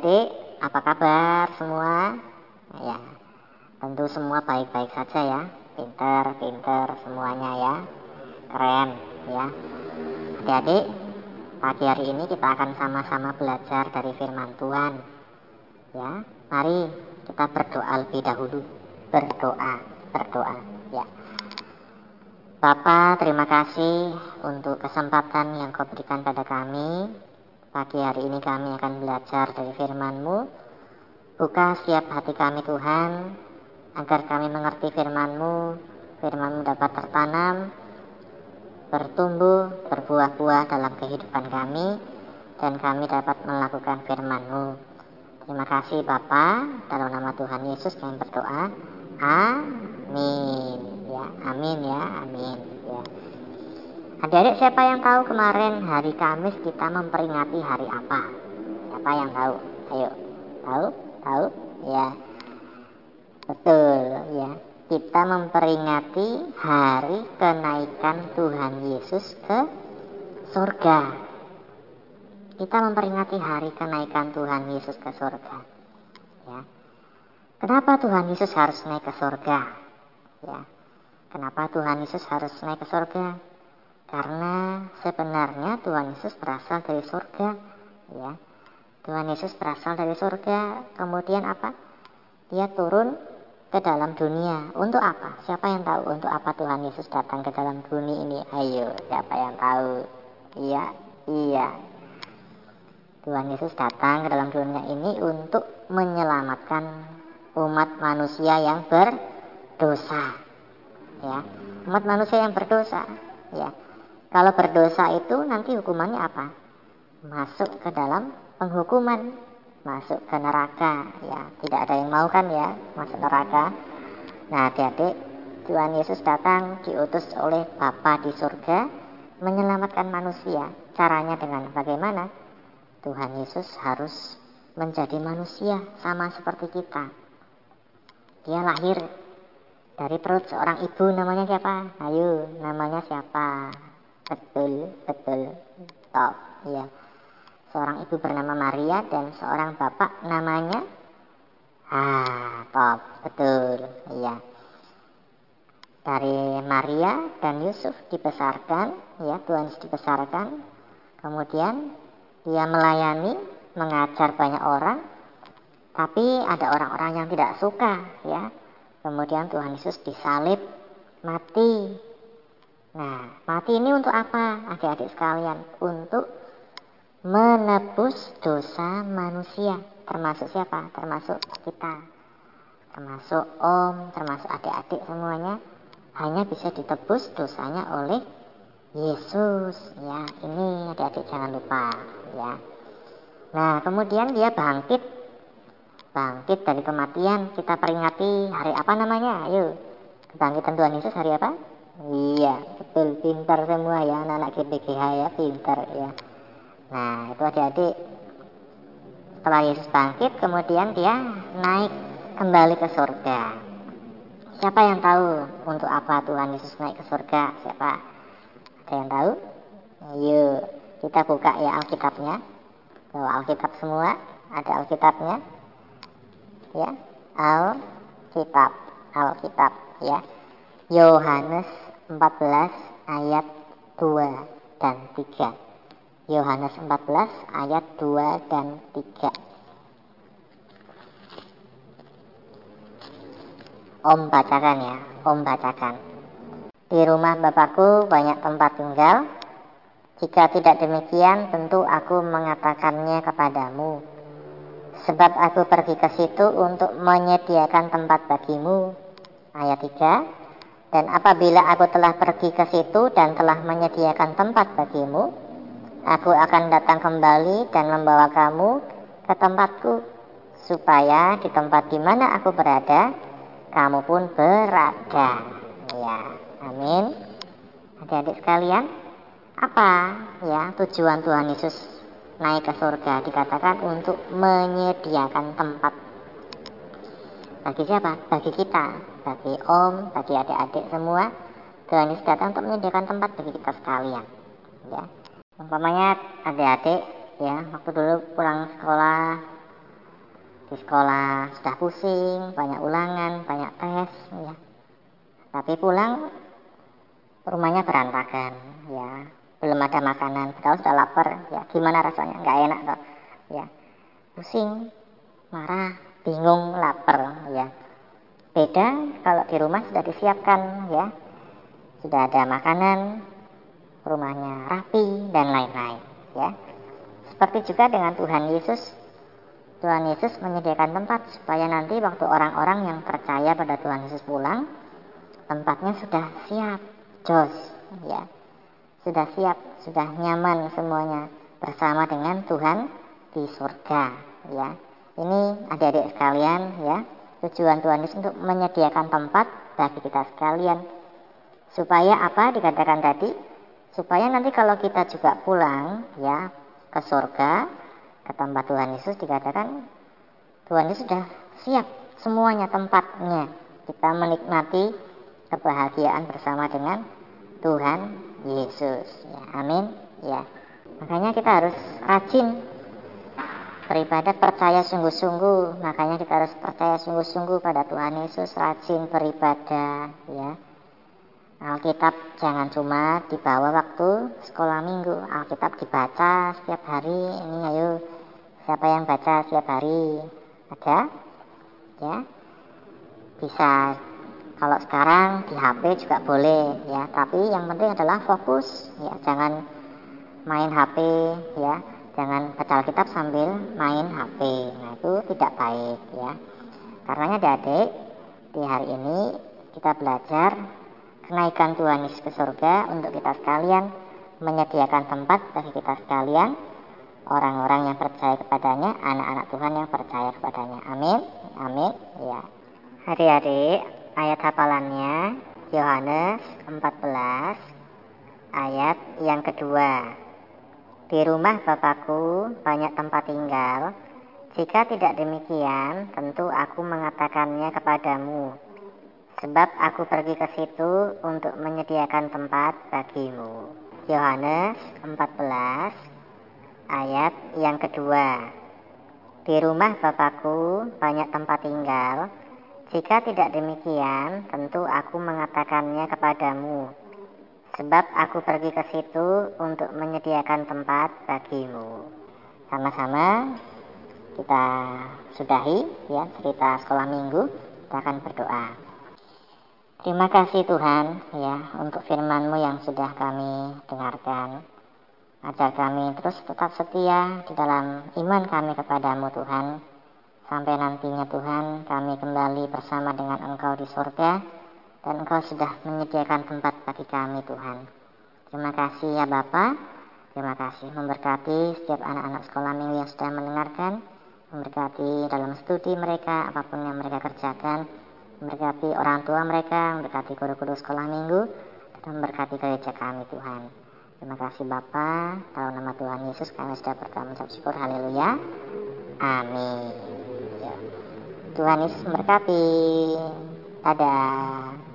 Adik-adik, apa kabar semua? Ya, tentu semua baik-baik saja ya, pinter-pinter semuanya ya, keren ya. Adik-adik, pagi hari ini kita akan sama-sama belajar dari firman Tuhan. Ya, mari kita berdoa lebih dahulu. Berdoa, berdoa ya. Bapak, terima kasih untuk kesempatan yang kau berikan pada kami Pagi hari ini kami akan belajar dari firman-Mu. Buka setiap hati kami Tuhan, agar kami mengerti firman-Mu, firman-Mu dapat tertanam, bertumbuh, berbuah-buah dalam kehidupan kami, dan kami dapat melakukan firman-Mu. Terima kasih Bapa, dalam nama Tuhan Yesus kami berdoa. Amin. Ya, amin ya, amin. Ya. Adik-adik siapa yang tahu kemarin hari Kamis kita memperingati hari apa? Siapa yang tahu? Ayo, tahu? Tahu? Ya, betul ya. Kita memperingati hari kenaikan Tuhan Yesus ke surga. Kita memperingati hari kenaikan Tuhan Yesus ke surga. Ya. Kenapa Tuhan Yesus harus naik ke surga? Ya. Kenapa Tuhan Yesus harus naik ke surga? Karena sebenarnya Tuhan Yesus berasal dari surga, ya. Tuhan Yesus berasal dari surga, kemudian apa? Dia turun ke dalam dunia. Untuk apa? Siapa yang tahu untuk apa Tuhan Yesus datang ke dalam dunia ini? Ayo, siapa yang tahu? Iya, iya. Tuhan Yesus datang ke dalam dunia ini untuk menyelamatkan umat manusia yang berdosa. Ya, umat manusia yang berdosa, ya. Kalau berdosa itu nanti hukumannya apa? Masuk ke dalam penghukuman, masuk ke neraka. Ya, tidak ada yang mau kan ya masuk neraka. Nah, adik-adik, Tuhan Yesus datang diutus oleh Bapa di surga menyelamatkan manusia. Caranya dengan bagaimana? Tuhan Yesus harus menjadi manusia sama seperti kita. Dia lahir dari perut seorang ibu namanya siapa? Ayo, namanya siapa? Betul betul top ya seorang ibu bernama Maria dan seorang bapak namanya? Ah top betul iya. Dari Maria dan Yusuf dibesarkan ya Tuhan dibesarkan. Kemudian dia melayani mengajar banyak orang tapi ada orang-orang yang tidak suka ya kemudian Tuhan Yesus disalib mati Nah, mati ini untuk apa, adik-adik sekalian? Untuk menebus dosa manusia, termasuk siapa? Termasuk kita, termasuk om, termasuk adik-adik semuanya, hanya bisa ditebus dosanya oleh Yesus. Ya, ini adik-adik jangan lupa, ya. Nah, kemudian dia bangkit, bangkit dari kematian. Kita peringati hari apa namanya? Ayo, kebangkitan Tuhan Yesus hari apa? Iya, betul pintar semua ya anak-anak GPGH ya pintar ya. Nah itu adik-adik setelah Yesus bangkit kemudian dia naik kembali ke surga. Siapa yang tahu untuk apa Tuhan Yesus naik ke surga? Siapa? Ada yang tahu? Ayo kita buka ya Alkitabnya. Bawa Alkitab semua. Ada Alkitabnya. Ya, Alkitab, Alkitab ya. Yohanes 14 ayat 2 dan 3. Yohanes 14 ayat 2 dan 3. Om bacakan ya, Om bacakan. Di rumah Bapakku banyak tempat tinggal. Jika tidak demikian, tentu aku mengatakannya kepadamu. Sebab aku pergi ke situ untuk menyediakan tempat bagimu. Ayat 3 dan apabila aku telah pergi ke situ dan telah menyediakan tempat bagimu, aku akan datang kembali dan membawa kamu ke tempatku, supaya di tempat di mana aku berada, kamu pun berada. Ya, amin. Adik-adik sekalian, apa ya tujuan Tuhan Yesus naik ke surga? Dikatakan untuk menyediakan tempat bagi siapa? Bagi kita, bagi om, bagi adik-adik semua. Tuhan Yesus datang untuk menyediakan tempat bagi kita sekalian. Ya, umpamanya adik-adik ya waktu dulu pulang sekolah di sekolah sudah pusing banyak ulangan banyak tes ya. Tapi pulang rumahnya berantakan ya. Belum ada makanan kalau sudah lapar ya. Gimana rasanya? Nggak enak toh ya. Pusing marah bingung lapar ya beda kalau di rumah sudah disiapkan ya. Sudah ada makanan rumahnya rapi dan lain-lain ya. Seperti juga dengan Tuhan Yesus. Tuhan Yesus menyediakan tempat supaya nanti waktu orang-orang yang percaya pada Tuhan Yesus pulang tempatnya sudah siap jos ya. Sudah siap, sudah nyaman semuanya bersama dengan Tuhan di surga ya. Ini adik-adik sekalian ya, tujuan Tuhan Yesus untuk menyediakan tempat bagi kita sekalian. Supaya apa dikatakan tadi? Supaya nanti kalau kita juga pulang ya ke surga, ke tempat Tuhan Yesus dikatakan Tuhan Yesus sudah siap semuanya tempatnya. Kita menikmati kebahagiaan bersama dengan Tuhan Yesus. Ya, amin. Ya. Makanya kita harus rajin beribadah percaya sungguh-sungguh. Makanya kita harus percaya sungguh-sungguh pada Tuhan Yesus, rajin beribadah, ya. Alkitab jangan cuma dibawa waktu sekolah minggu. Alkitab dibaca setiap hari. Ini ayo siapa yang baca setiap hari? Ada? Ya. Bisa kalau sekarang di HP juga boleh ya, tapi yang penting adalah fokus ya, jangan main HP ya, jangan baca Alkitab sambil main HP. Nah, itu tidak baik ya. Karenanya adik-adik di hari ini kita belajar kenaikan Tuhan Yesus ke surga untuk kita sekalian menyediakan tempat bagi kita sekalian orang-orang yang percaya kepadanya, anak-anak Tuhan yang percaya kepadanya. Amin. Amin. Ya. Hari-hari ayat hafalannya Yohanes 14 ayat yang kedua. Di rumah Bapakku banyak tempat tinggal. Jika tidak demikian, tentu aku mengatakannya kepadamu. Sebab aku pergi ke situ untuk menyediakan tempat bagimu. Yohanes 14 ayat yang kedua. Di rumah Bapakku banyak tempat tinggal. Jika tidak demikian, tentu aku mengatakannya kepadamu, sebab aku pergi ke situ untuk menyediakan tempat bagimu. Sama-sama kita sudahi ya cerita sekolah minggu, kita akan berdoa. Terima kasih Tuhan ya untuk firman-Mu yang sudah kami dengarkan. Ajar kami terus tetap setia di dalam iman kami kepadamu Tuhan Sampai nantinya Tuhan kami kembali bersama dengan Engkau di surga dan Engkau sudah menyediakan tempat bagi kami Tuhan. Terima kasih ya Bapak. Terima kasih memberkati setiap anak-anak sekolah minggu yang sudah mendengarkan. Memberkati dalam studi mereka, apa pun yang mereka kerjakan. Memberkati orang tua mereka, memberkati guru-guru sekolah minggu, dan memberkati gereja kami Tuhan. Terima kasih Bapak, dalam nama Tuhan Yesus kami sudah berkata mengucap syukur, haleluya. Amin. Tuhan Yesus memberkati. Dadah.